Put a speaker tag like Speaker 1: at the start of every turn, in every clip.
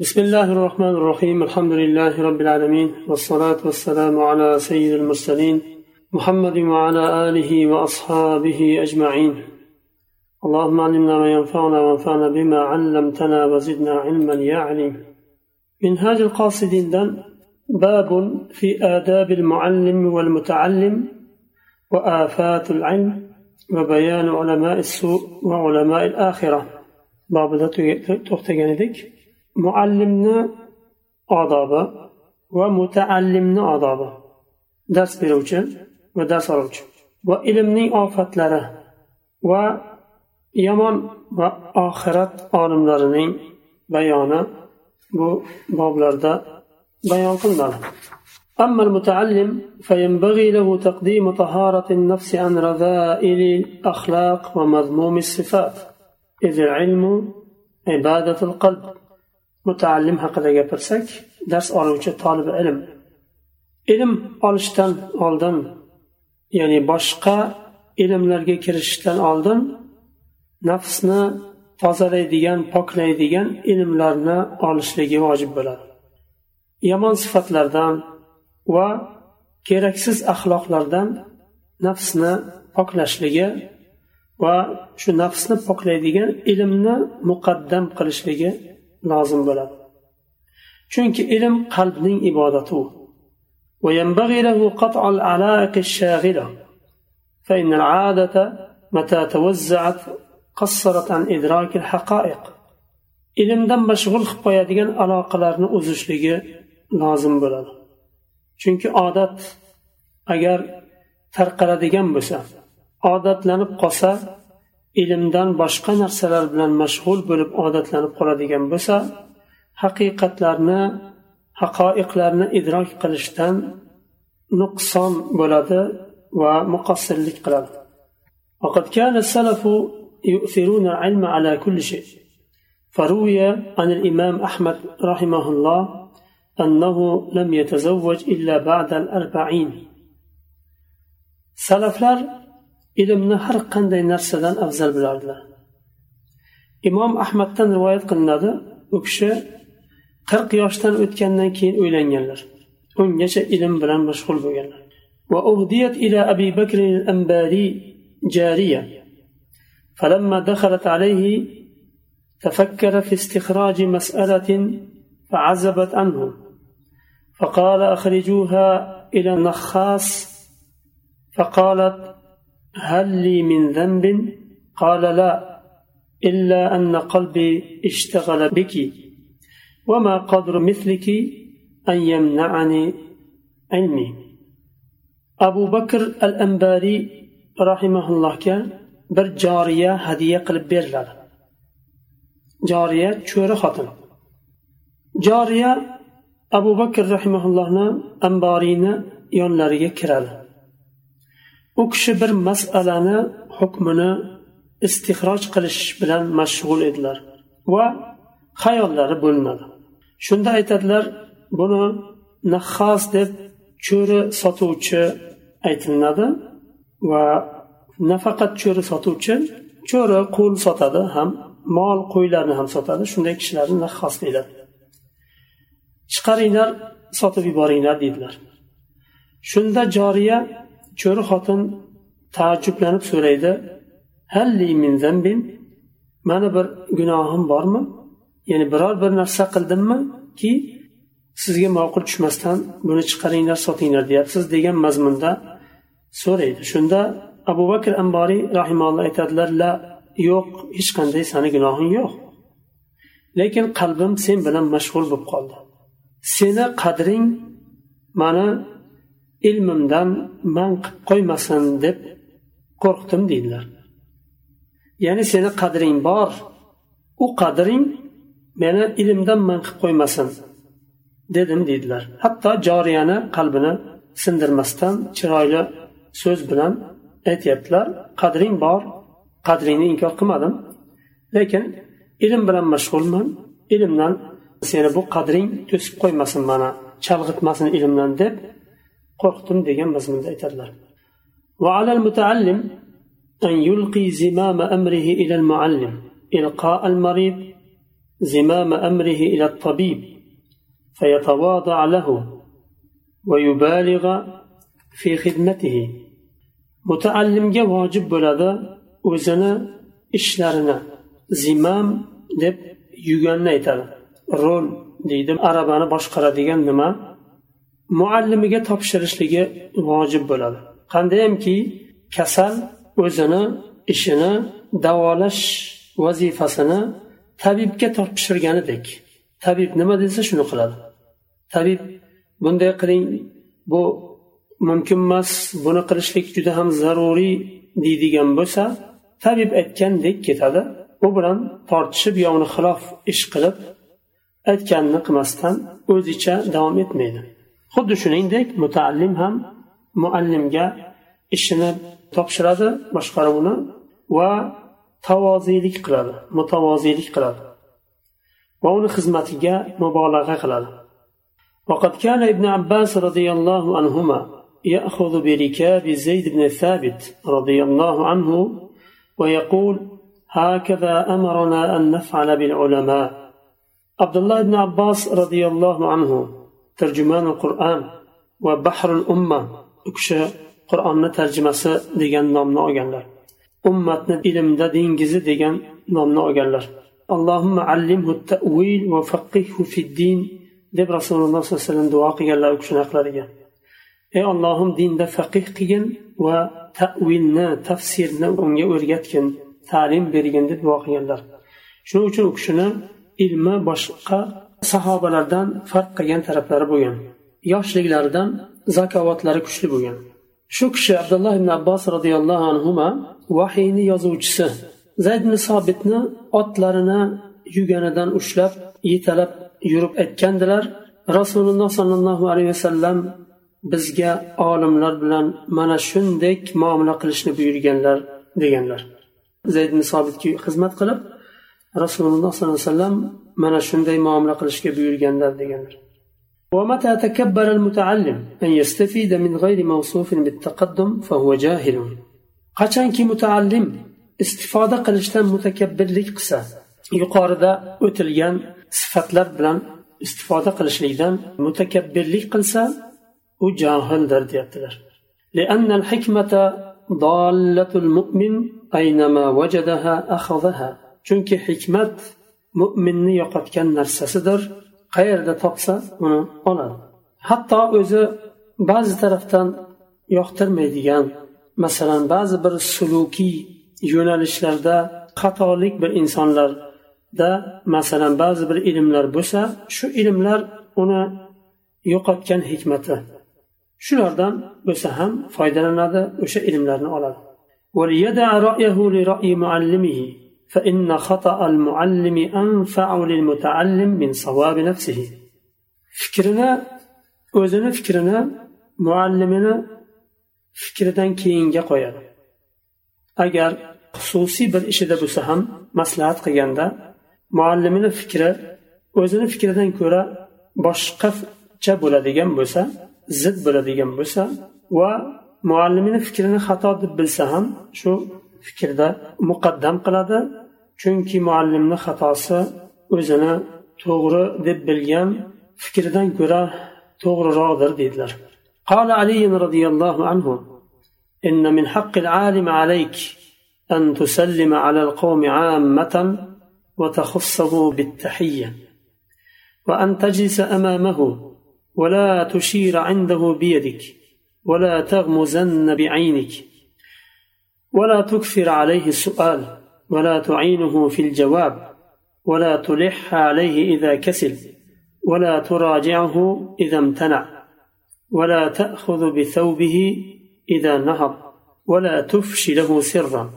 Speaker 1: بسم الله الرحمن الرحيم الحمد لله رب العالمين والصلاة والسلام على سيد المرسلين محمد وعلى آله وأصحابه أجمعين اللهم علمنا ما ينفعنا وانفعنا بما علمتنا وزدنا علما يا عليم منهاج القاصدين دن باب في آداب المعلم والمتعلم وآفات العلم وبيان علماء السوء وعلماء الآخرة باب تختجندك معلمنا odobi va mutaallimni odobi dars beruvchi va dars oluvchi va ilmning ofatlari va yomon va oxirat olimlarining bayoni bu boblarda bayon qilinadi أما المتعلم فينبغي له تقديم طهارة النفس عن رذائل الأخلاق ومذموم الصفات إذ العلم عبادة القلب mutaallim haqida gapirsak dars oluvchi tolib ilm. Ilm olishdan oldin ya'ni boshqa ilmlarga kirishishdan oldin nafsni tozalaydigan poklaydigan ilmlarni olishligi vojib bo'ladi. Yomon sifatlardan va keraksiz axloqlardan nafsni poklashligi va shu nafsni poklaydigan ilmni muqaddam qilishligi lozim bo'ladi chunki ilm qalbning ibodati u وينبغي له قطع العلائق الشاغلة فإن العادة متى توزعت قصرت عن إدراك الحقائق ilmdan mashg'ul qilib qo'yadigan aloqalarni uzishligi lozim bo'ladi chunki odat agar tarqaladigan bo'lsa odatlanib qolsa ilmdan boshqa narsalar bilan mashg'ul bo'lib odatlanib qoladigan bo'lsa haqiqatlarni haqoiqlarni idrok qilishdan nuqson bo'ladi va muqassirlik qiladi وقد كان السلف يؤثرون العلم على كل شيء فروي عن الإمام أحمد رحمه الله أنه لم يتزوج إلا بعد الأربعين سلفلر ilmni har qanday narsadan afzal bilardilar imom ahmaddan rivoyat qilinadi u kishi qirq yoshdan o'tgandan keyin uylanganlar ungacha ilm bilan mashg'ul bo'lganlar وأهديت إلى أبي بكر الأنباري جارية فلما دخلت عليه تفكر في استخراج مسألة فعزبت عنه فقال أخرجوها إلى النخاس فقالت هل لي من ذنب قال لا إلا أن قلبي اشتغل بك وما قدر مثلك أن يمنعني علمي أبو بكر الأنباري رحمه الله كان bir joriya hadya qilib beriladi joriya cho'ri xotin joriya abu bakr rahimaullohni amboriyni yonlariga kiradi U kishi bir masalani hukmini istixroj qilish bilan mashg'ul edilar va xayollari bo'linadi shunda aytadilar buni nahhas deb cho'ri sotuvchi aytilinadi va nafaqat cho'ri sotuvchi cho'ri qo'l sotadi ham mol qo'ylarni ham sotadi. Shunday kishilarni nahhos deyiladi. Chiqaringlar sotib yuboringlar deydilar. Shunda joriya cho'ri xotin taajjublanib so'raydi. Halli min zambin mani bir gunohim bormi? Ya'ni biror bir narsa qildimmi ki sizga ma'qul tushmasdan buni chiqaringlar sotinglar deyapsiz degan mazmunda so'raydi. Shunda abu bakr amboriy rahimalloh aytadilar la yo'q hech qanday sani gunohing yo'q. Lekin qalbim sen bilan mashg'ul bo'lib qoldi. Seni qadring mani ilmimdan man qilib qo'ymasin deb qo'rqdim deydilar. Ya'ni seni qadring bor u qadring meni ilmdan man qilib qo'ymasin dedim deydilar. Hatto joriyani qalbini sindirmasdan chiroyli so'z bilan aytyaptilar. Qadring bor qadringni inkor qilmadim. Lekin ilm bilan mashg'ulman ilmdan seni bu qadring to'sib qo'ymasin mana chalg'itmasin ilmdan deb qo'rqdim degan mazmunda aytadilar وعلى المتعلم أن يلقي زمام أمره إلى المعلم إلقاء المريض زمام أمره إلى الطبيب فيتواضع له ويبالغ في خدمته mutaallimga vojib bo'ladi o'zini ishlarini zimam deb yuganni aytadi rol deydi arabani boshqaradigan nima Muallimiga topshirishligi vojib bo'ladi. Qandaymki kasal o'zini ishini davolash vazifasini tabibga topshirganidek. Tabib nima desa shuni qiladi. Tabib bunday qiling bu mumkin emas buni qilishlik juda ham zaruriy deydigan bo'lsa tabib aytgandek ketadi. U bilan tortishib yo uni xilof ish qilib aytganini qilmasdan o'zicha davom etmaydi. xuddi shuningdek mutaallim ham muallimga ishini topshiradi boshqaruvni va tavoziylik qiladi mutavoziylik qiladi va uni xizmatiga mubolag'a qiladi وقد كان ابن عباس رضي الله عنهما يأخذ بركاب زيد بن ثابت رضي الله عنه ويقول هكذا أمرنا أن نفعل بالعلماء عبد الله بن عباس رضي الله عنه tarjimoni qur'on va bahrul umma u kishi qur'onni tarjimasi degan nomni olganlar. Ummatni ilmda dengizi degan nomni olganlar. Allohimma allimhu tavil va faqihhu fiddin deb rasululloh sollallohu alayhi vasallam duo qilganlar u kishini haqlariga ey ollohim dinda faqih qilgin va tavilni tafsirni unga o'rgatgin ta'lim bergin deb duo qilganlar. Shuning uchun u kishini ilmi boshqa sahobalardan farq qilgan taraflari bo'lgan. Yoshliklaridan zakovatlari kuchli bo'lgan. Shu kishi abdulloh ibn abbos roziyallohu anhu vahiyni yozuvchisi zayd ibn sobitni otlarini yuganidan ushlab yetalab yurib aytgandilar rasululloh sollallohu alayhi vasallam bizga olimlar bilan mana shunday muomala qilishni buyurganlar deganlar. Zayd ibn sobitga xizmat qilib rasululloh sollallohu alayhi vasallam mana shunday muomala qilishga buyurganlar deganlar ومتى تكبر المتعلم أن يستفيد من غير موصوف بالتقدم فهو جاهل qachonki mutaallim istifoda qilishdan mutakabbirlik qilsa yuqorida o'tilgan sifatlar bilan istifoda qilishlikdan mutakabbirlik qilsa u johildir deyaptilar لأن الحكمة ضالة المؤمن أينما وجدها أخذها chunki hikmat mo'minni yo'qotgan narsasidir. Qayerda topsa uni oladi. Hatto o'zi ba'zi tarafdan yoqtirmaydigan masalan ba'zi bir sulukiy yo'nalishlarda xatolik bir insonlarda masalan ba'zi bir ilmlar bo'lsa shu ilmlar uni yo'qotgan hikmati. Shulardan bo'lsa ham foydalanadi o'sha ilmlarni oladi. وليدع رأيه لرأي معلمه فإن خطأ المعلم أنفع للمتعلم من صواب نفسه فكرنا o'zini fikrini muallimini fikridan keyinga qo'yadi agar xususiy bir ishida bo'lsa ham maslahat qilganda muallimini fikri o'zini fikridan ko'ra boshqacha bo'ladigan bo'lsa zid bo'ladigan bo'lsa va muallimini fikrini xato deb bilsa ham shu fikrda muqaddam qiladi. Chunki muallimni xatosi o'zini to'g'ri deb bilgan fikridan ko'ra to'g'riroqdir deydilar. قال علي رضي الله عنه إن من حق العالم عليك أن تسلم على القوم عامة وتخصه بالتحية وأن تجلس أمامه ولا تشير عنده بيدك ولا تغمزن بعينك ولا تكثر عليه السؤال ولا تعينه في الجواب ولا تلح عليه إذا كسل ولا تراجعه إذا امتنع ولا تأخذ بثوبه إذا نهض ولا تفشي له سرا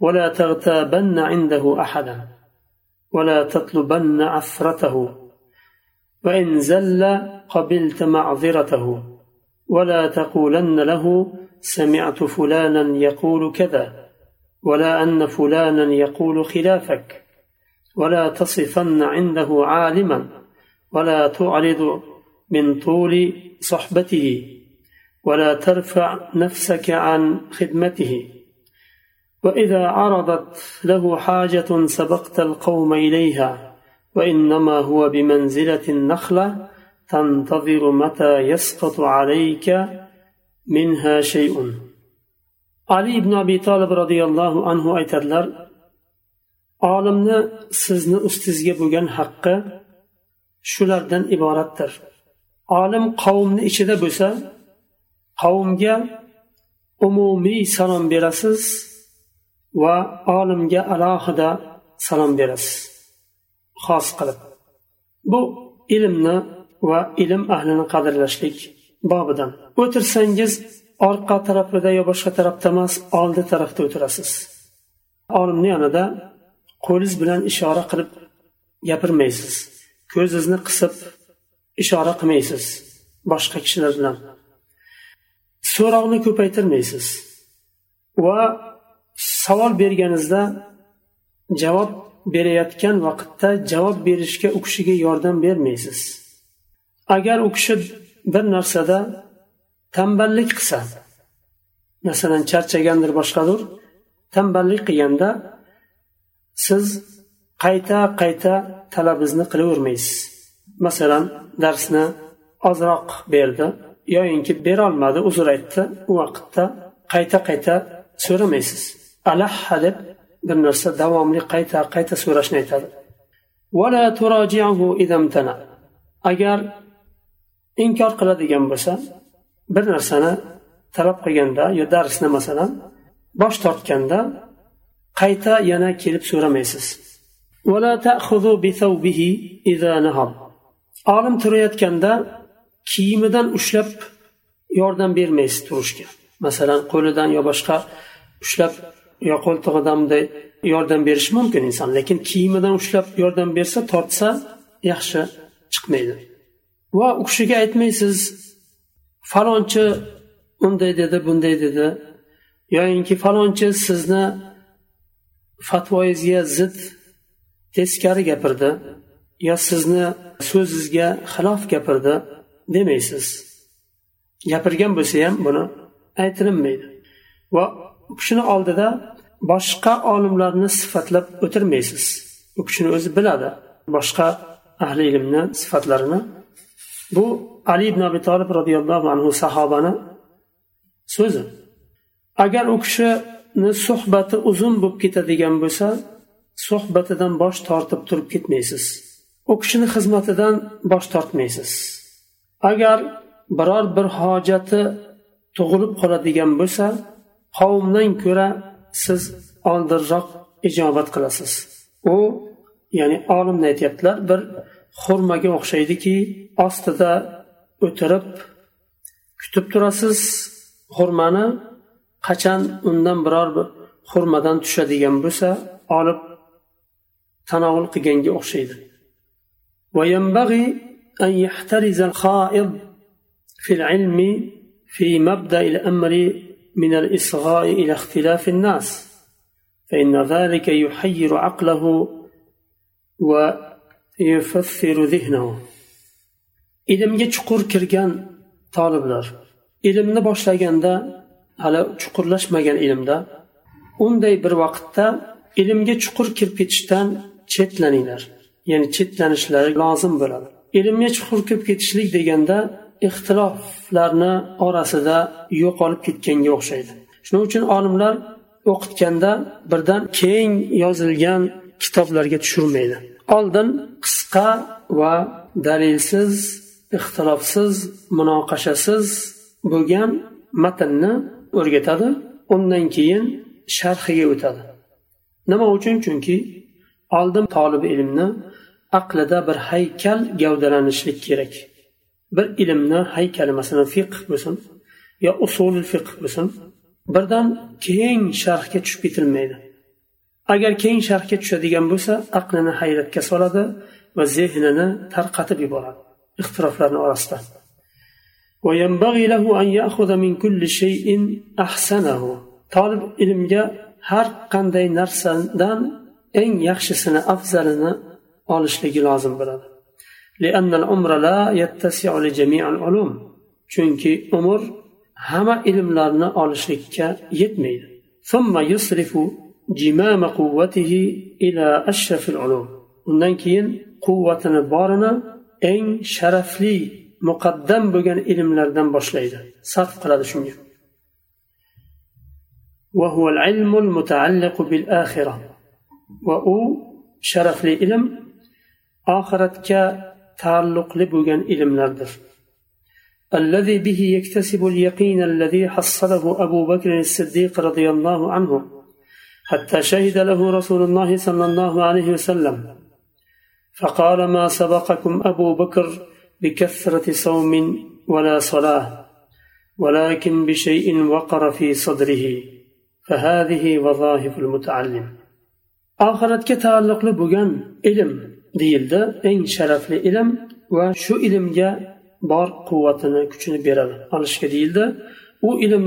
Speaker 1: ولا تغتابن عنده أحدا ولا تطلبن عثرته وإن زل قبلت معذرته ولا تقولن له سمعت فلانا يقول كذا ولا أن فلانا يقول خلافك ولا تصفن عنده عالما ولا تعرض من طول صحبته ولا ترفع نفسك عن خدمته. وإذا عرضت له حاجة سبقت القوم إليها وإنما هو بمنزلة النخلة تنتظر متى يسقط عليك minha shayun. Ali ibn abi Talib radhiyallahu anhu aytadilar olimni sizni ustingizga bo'lgan haqqi shulardan iboratdir. Olim qavmni ichida bo'lsa qavmga umumiy salom berasiz va olimga alohida salom berasiz. Xos qilib. Bu ilmni va ilm ahlini qadrlashlik bobidan. O'tirsangiz orqa tarafida yo boshqa tarafda emas oldi tarafda o'tirasiz. Olimni yonida qo'lingiz bilan ishora qilib gapirmaysiz. Ko'zingizni qisib ishora qilmaysiz boshqa kishilar bilan. So'roqni ko'paytirmaysiz va savol berganingizda javob berayotgan vaqtda javob berishga u kishiga yordam bermaysiz. Agar u kishi bir narsada tanballik qilsa masalan charchagandir boshqadir tanballik qilganda siz qayta qayta talabingizni qilavermaysiz. Masalan darsni ozroq berdi yoyinki berolmadi uzr aytdi u vaqtda qayta qayta so'ramaysiz. Alahha deb bir narsa davomli qayta qayta so'rashni aytadi. Agar inkor qiladigan bo'lsa bir narsani talab qilganda yo darsni masalan bosh tortganda qayta yana kelib so'ramaysiz. Olim turayotganda kiyimidan ushlab yordam bermaysiz turishga. Masalan qo'lidan yo boshqa ushlab yo qo'ltig'idan bunday yordam berishi mumkin inson lekin kiyimidan ushlab yordam bersa tortsa yaxshi chiqmaydi. Va u kishiga aytmaysiz falonchi unday dedi bunday dedi. Yoyinki falonchi sizni fatvoyingizga zid teskari gapirdi. Yo sizni so'zingizga xilof gapirdi demaysiz. Gapirgan bo'lsa ham buni aytilinmaydi. Va u kishini oldida boshqa olimlarni sifatlab o'tirmaysiz. U kishini o'zi biladi. Boshqa ahli ilmni sifatlarini bu ali ibn abi tolib roziyallohu anhu sahobani so'zi. Agar u kishini suhbati uzun bo'lib ketadigan bo'lsa suhbatidan bosh tortib turib ketmaysiz. U kishini xizmatidan bosh tortmaysiz. Agar biror bir hojati tug'ilib qoladigan bo'lsa qavmdan ko'ra siz oldinroq ijobat qilasiz. U ya'ni olimni aytyaptilar bir xurmaga o'xshaydiki ostida o'tirib kutib turasiz xurmani qachon undan biror bir xurmadan tushadigan bo'lsa olib tanovul qilganga o'xshaydi وينبغي أن يحترز الخائض في العلم في مبدأ الأمر من الإصغاء إلى اختلاف الناس فإن ذلك يحير عقله ويفثر ذهنه ilmga chuqur kirgan toliblar. Ilmni boshlaganda hali chuqurlashmagan ilmda unday bir vaqtda ilmga chuqur kirib ketishdan chetlaninglar. Ya'ni chetlanishlari lozim bo'ladi. Ilmga chuqur kirib ketishlik deganda ixtiloflarni orasida yo'qolib ketganga o'xshaydi. Shuning uchun olimlar o'qitganda birdan keng yozilgan kitoblarga tushirmaydi. Oldin qisqa va dalilsiz ixtilofsiz munoqashasiz bo'lgan matnni o'rgatadi undan keyin sharhiga o'tadi. Nima uchun? Chunki oldin tolib ilmni aqlida bir haykal gavdalanishlik kerak. Bir ilmni haykali masalan fiqh bo'lsin yo usul fiqh bo'lsin birdan keng sharhga tushib ketilmaydi. agar keyin sharhga tushadigan bo'lsa aqlini hayratga soladi va zehnini tarqatib yuboradi ixtiroflarni orasida. Tolib ilmga har qanday narsadan eng yaxshisini afzalini olishligi lozim bo'ladi. Chunki umr hamma ilmlarni olishlikka yetmaydi. جمام قوته إلى أشرف العلوم. undan keyin quvvatini borini eng sharafli muqaddam bo'lgan ilmlardan boshlaydi sarf qiladi shunga وهو العلم المتعلق بالآخرة. وأو شرف لإلم آخرتك تعلق لبغن إلم نردر الذي به يكتسب اليقين الذي حصله أبو بكر الصديق رضي الله عنه. حتى شهد له رسول الله صلى الله عليه وسلم فقال ما سبقكم أبو بكر بكثرة صوم ولا صلاة ولكن بشيء وقر في صدره فهذه وظائف المتعلم oxiratga taalluqli bo'lgan ilm deyildi eng sharafli ilm va shu ilmga bor quvvatini kuchini beradi olishga deyildi u ilm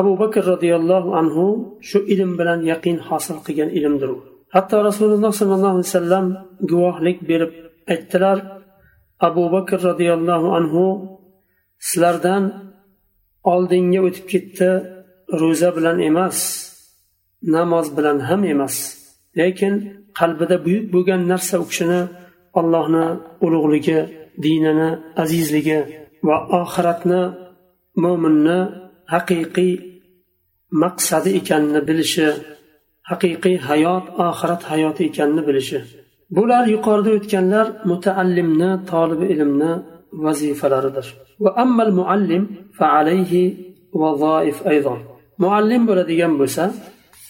Speaker 1: abu bakr roziyallohu anhu shu ilm bilan yaqin hosil qilgan ilmdir u. Hatto rasululloh sollallohu alayhi vasallam guvohlik berib aytdilar abu bakr roziyallohu anhu sizlardan oldinga o'tib ketdi ro'za bilan emas namoz bilan ham emas. Lekin qalbida buyuk bo'lgan narsa u kishini allohni ulug'ligi dinini azizligi va oxiratni mo'minni haqiqiy maqsadi ekanini bilishi haqiqiy hayot oxirat hayoti ekanini bilishi bular yuqorida o'tganlar mutaallimni tolibi ilmni vazifalaridir va ammal muallim fa alayhi vazoif aydon muallim bo'ladigan bo'lsa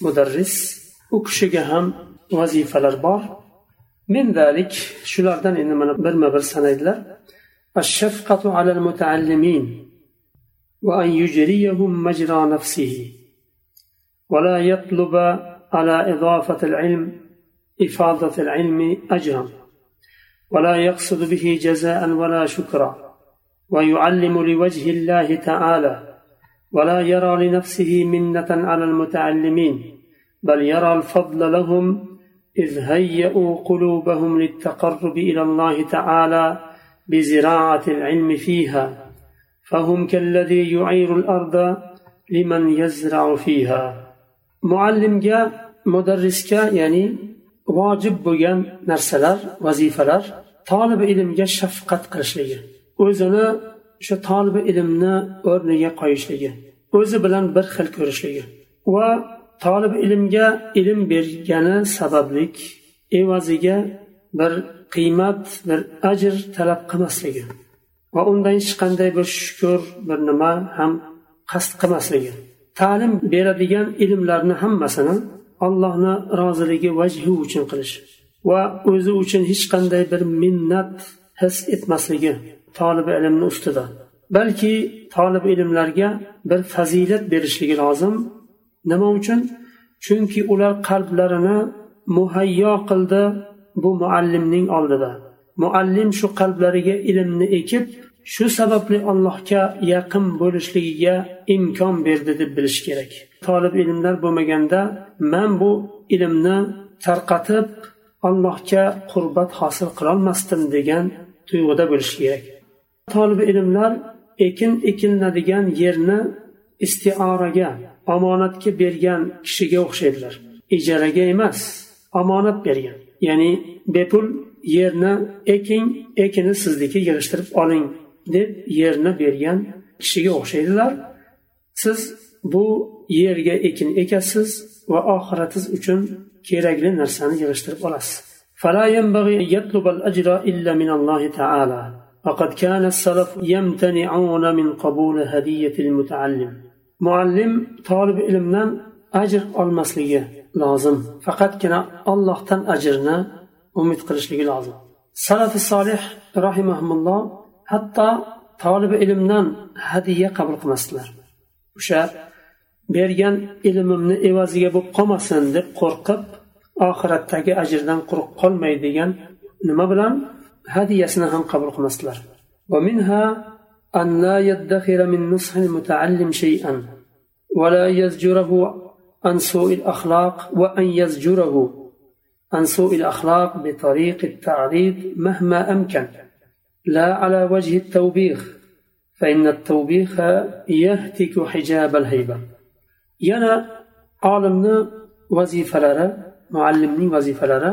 Speaker 1: mudarris u kishiga ham vazifalar bor من ذلك shulardan endi mana birma bir sanaydilar الشفقة على المتعلمين وأن يجريهم مجرى نفسه ولا يطلب على إضافة العلم إفاضة العلم أجرا ولا يقصد به جزاء ولا شكرا ويعلم لوجه الله تعالى ولا يرى لنفسه منة على المتعلمين بل يرى الفضل لهم إذ هيئوا قلوبهم للتقرب إلى الله تعالى بزراعة العلم فيها فهم كالذي يعير الأرض لمن يزرع فيها. muallimga mudarrisga ya'ni vojib bo'lgan narsalar vazifalar tolibi ilmga shafqat qilishligi o'zini o'sha tolibi ilmni o'rniga qo'yishligi o'zi bilan bir xil ko'rishligi va tolibi ilmga ilm bergani sabablik evaziga bir qiymat bir ajr talab qilmasligi va undan hech qanday bir shukur bir nima ham qasd qilmasligi. Ta'lim beradigan ilmlarni hammasini allohni roziligi vajhi uchun qilish va o'zi uchun hech qanday bir minnat his etmasligi tolib ilmni ustida. Balki tolib ilmlarga bir fazilat berishligi lozim. Nima uchun? Chunki ular qalblarini muhayyo qildi bu muallimning oldida. Muallim shu qalblariga ilmni ekib shu sababli allohga yaqin bo'lishligiga imkon berdi deb bilish kerak. Tolib ilmlar bo'lmaganda man bu ilmni tarqatib allohga qurbat hosil qilolmasdim degan tuyg'uda bo'lishi kerak. Tolib ilmlar ekin ekilinadigan yerni istioraga omonatga bergan kishiga o'xshaydilar. Ijaraga emas omonat bergan. Ya'ni bepul yerni eking ekini sizniki yig'ishtirib oling deb yerni bergan kishiga o'xshaydilar siz bu yerga ekin ekasiz va oxiratingiz uchun kerakli narsani yig'ishtirib olasiz فلا ينبغي أن يطلب الأجر إلا من الله تعالى وقد كان السلف يمتنعون من قبول هدية المتعلم muallim tolib ilmdan ajr olmasligi lozim faqatgina ollohdan ajrni umid qilishligi lozim salafi solih rahimahulloh hatto tolibi ilmdan hadiya qabul qilmasdilar o'sha bergan ilmimni evaziga bo'lib qolmasin deb qo'rqib oxiratdagi ajrdan quruq qolmay degan nima bilan hadiyasini ham qabul qilmasdilar أن لا يدخر من نصح المتعلم شيئا ولا يزجره عن سوء الأخلاق وأن يزجره عن سوء الأخلاق بطريق التعريض مهما أمكن لا على وجه التوبيخ فإن التوبيخ يهتك حجاب الهيبة ينا عالمنا وظيفة لرا معلمني وظيفة لرا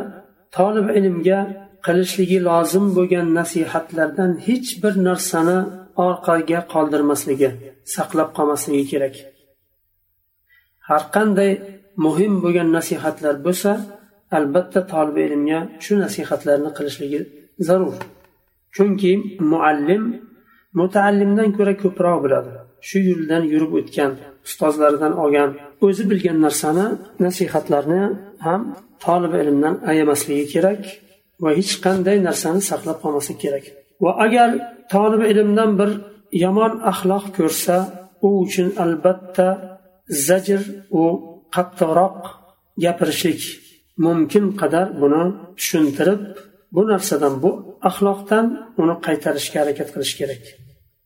Speaker 1: طالب علمجا qilishligi lozim bo'lgan nasihatlardan hech bir narsani orqaga qoldirmasligi saqlab qolmasligi kerak har qanday muhim bo'lgan nasihatlar bo'lsa albatta tolib ilmga shu nasihatlarni qilishligi zarur chunki muallim mutaallimdan ko'ra ko'proq biladi. Shu yo'ldan yurib o'tgan ustozlaridan olgan o'zi bilgan narsani nasihatlarni ham tolib ilmdan ayamasligi kerak va hech qanday narsani saqlab qolmaslik kerak. Va agar tolib ilmdan bir yomon axloq ko'rsa u uchun albatta zajr u qattiqroq gapirishlik mumkin qadar buni tushuntirib bu narsadan bu axloqdan uni qaytarishga harakat qilish kerak.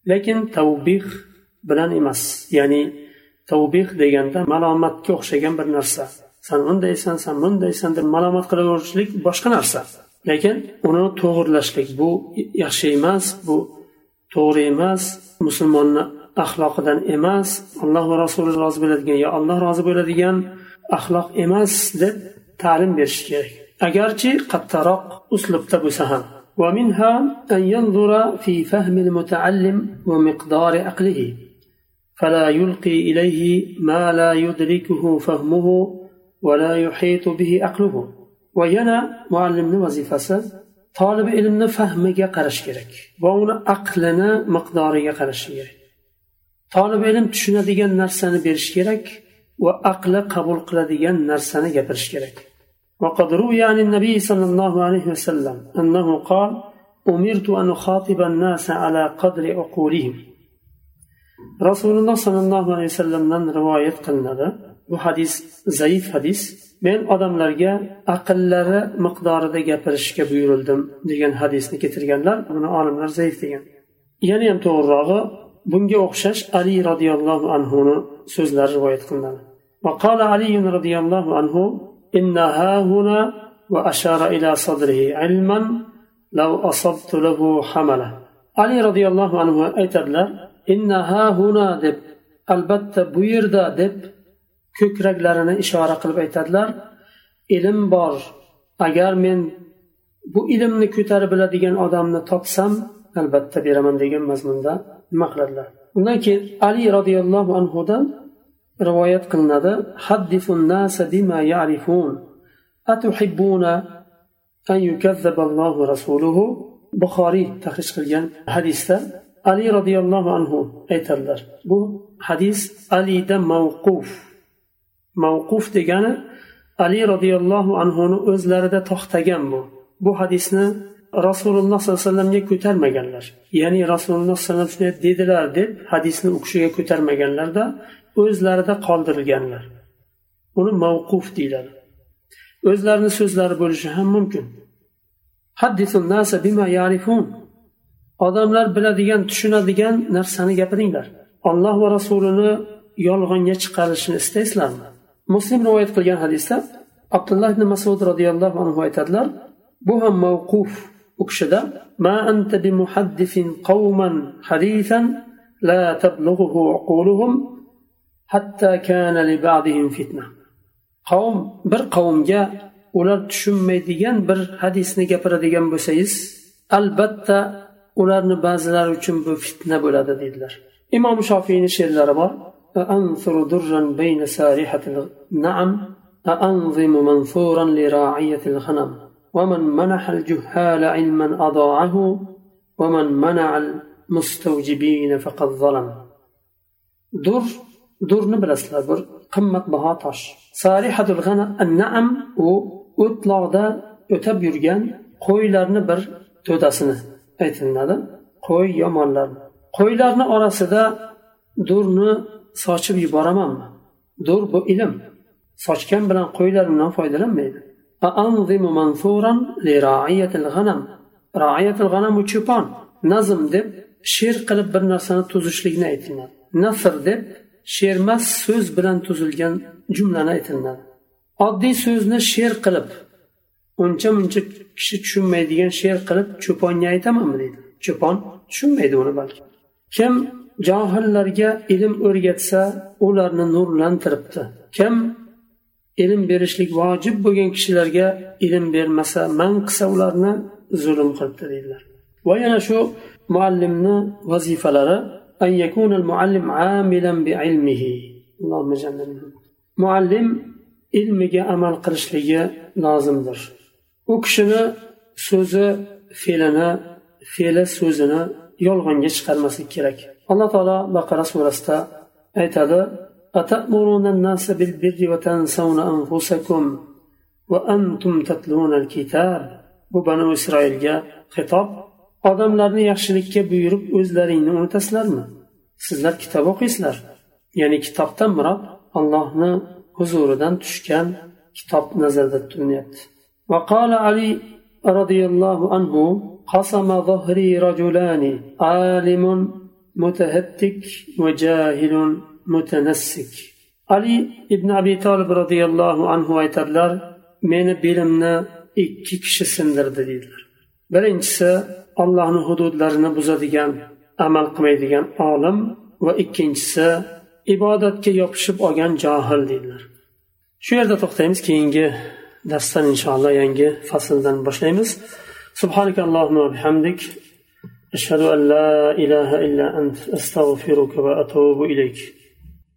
Speaker 1: Lekin tavbih bilan emas ya'ni tavbih deganda malomatga o'xshagan bir narsa. San undaysan san bundaysan deb malomat qilaverishlik boshqa narsa. Lekin uni to'g'irlashlik bu yaxshi emas bu to'g'ri emas musulmonni axloqidan emas alloh va rasuli rozi bo'ladigan yo alloh rozi bo'ladigan axloq emas deb ta'lim berish kerak. agarchi qattiqroq uslubda bo'lsa ham ومنها أن ينظر في فهم المتعلم ومقدار عقله فلا يلقي إليه ما لا يدركه فهمه ولا يحيط به عقله وينا معلم وظيفة طالب علم فهمه قرش كرك وأنا عقلنا مقداره قرش كرك طالب علم tushunadigan narsani berish kerak va aqli qabul qiladigan narsani gapirish kerak وقد روي عن النبي صلى الله عليه وسلم أنه قال أمرت أن أخاطب الناس على قدر عقولهم رسول الله صلى الله عليه وسلم رواية قلنا bu hadis zaif hadis men odamlarga aqllari miqdorida gapirishga buyurildim degan hadisni keltirganlar buni olimlar zaif degan yana ham to'g'rirog'i bunga o'xshash ali roziyallohu anhuni so'zlari rivoyat qilinadi وقال علي رضي الله عنه إن ها هنا وأشار إلى صدره علما لو أصبت له حمله علي رضي الله عنه aytadilar إن ها هنا deb albatta bu yerda deb ko'kraklarini ishora qilib aytadilar ilm bor agar men bu ilmni ko'tarib biladigan odamni topsam albatta beraman degan mazmunda nima qiladilar undan keyin ali roziyallohu anhudan rivoyat qilinadi. An yukazzaba rasuluhu? Buxoriy tahrij qilgan hadisda ali roziyallohu anhu aytadilar. Bu hadis alida mavquf. Mavquf degani ali roziyallohu anhuni o'zlarida to'xtagan bu. Bu hadisni rasululloh sollallohu alayhi vasallamga ko'tarmaganlar. Ya'ni rasululloh sallallohu alayhi vasallam dedilar deb hadisni u kishiga ko'tarmaganlarda o'zlarida qoldirilganlar. Buni mavquf deyiladi. O'zlarini so'zlari bo'lishi ham mumkin. Odamlar biladigan tushunadigan narsani gapiringlar. Olloh va rasulini yolg'onga chiqarishni istaysizlarmi? Muslim rivoyat qilgan hadisda abdulloh ibn masud roziyallohu anhu aytadilar bu ham mavquf. U kishida ma anta bimuhaddifin qawman hadithan la tablughuhu uquluhum qavm bir qavmga ular tushunmaydigan bir hadisni gapiradigan bo'lsangiz albatta ularni ba'zilari uchun bu fitna bo'ladi deydilar imom shofiyni she'rlari bor أأنثر درا بين سارحة النعم أأنظم منثورا لراعية الغنم ومن منح الجهال علما أضاعه ومن منع المستوجبين فقد ظلم در durni bilasizlar bir qimmatbaho tosh. Sarihatul naam u o'tloqda o'tab yurgan qo'ylarni bir to'dasini aytilinadi qo'y yomonlar. Qo'ylarni orasida durni sochib yuboramanmi dur bu ilm. Sochgan bilan qo'ylar undan foydalanmaydi u cho'pon. Nazm deb she'r qilib bir narsani tuzishlikni aytiladi nasr deb she'rmas so'z bilan tuzilgan jumlani aytiladi. Oddiy so'zni she'r qilib uncha muncha kishi tushunmaydigan she'r qilib cho'ponga aytamanmi deydi. Cho'pon tushunmaydi uni balki. Kim johillarga ilm o'rgatsa ularni nurlantiribdi. Kim ilm berishlik vojib bo'lgan kishilarga ilm bermasa man qilsa ularni zulm qilibdi deydilar. Va yana shu muallimni vazifalari أن يكون المعلم عاملا بعلمه اللهم اجعلنا منهم muallim ilmiga amal qilishligi lozimdir u kishini so'zi fe'lini fe'li so'zini yolg'onga chiqarmaslik kerak alloh taolo baqara surasida aytadi أتأمرون الناس بالبر وتنسون أنفسكم وأنتم تتلون الكتاب bu banu isroilga xitob odamlarni yaxshilikka buyurib o'zlaringni unutasizlarmi sizlar kitob o'qiysizlar ya'ni kitobdan murod allohni huzuridan tushgan kitob nazarda tutilyapti وقال علي رضي الله عنه قسم ظهري رجلان عالم متهتك وجاهل متنسك علي ibn abi tolib roziyallohu anhu aytadilar meni belimni ikki kishi sindirdi deydilar birinchisi allohni hududlarini buzadigan amal qilmaydigan olim va ikkinchisi ibodatga yopishib olgan johil deydilar shu yerda to'xtaymiz keyingi darsdan inshaalloh yangi fasldan boshlaymiz سبحانك اللهم وبحمدك أشهد أن لا إله إلا أنت أستغفرك وأتوب إليك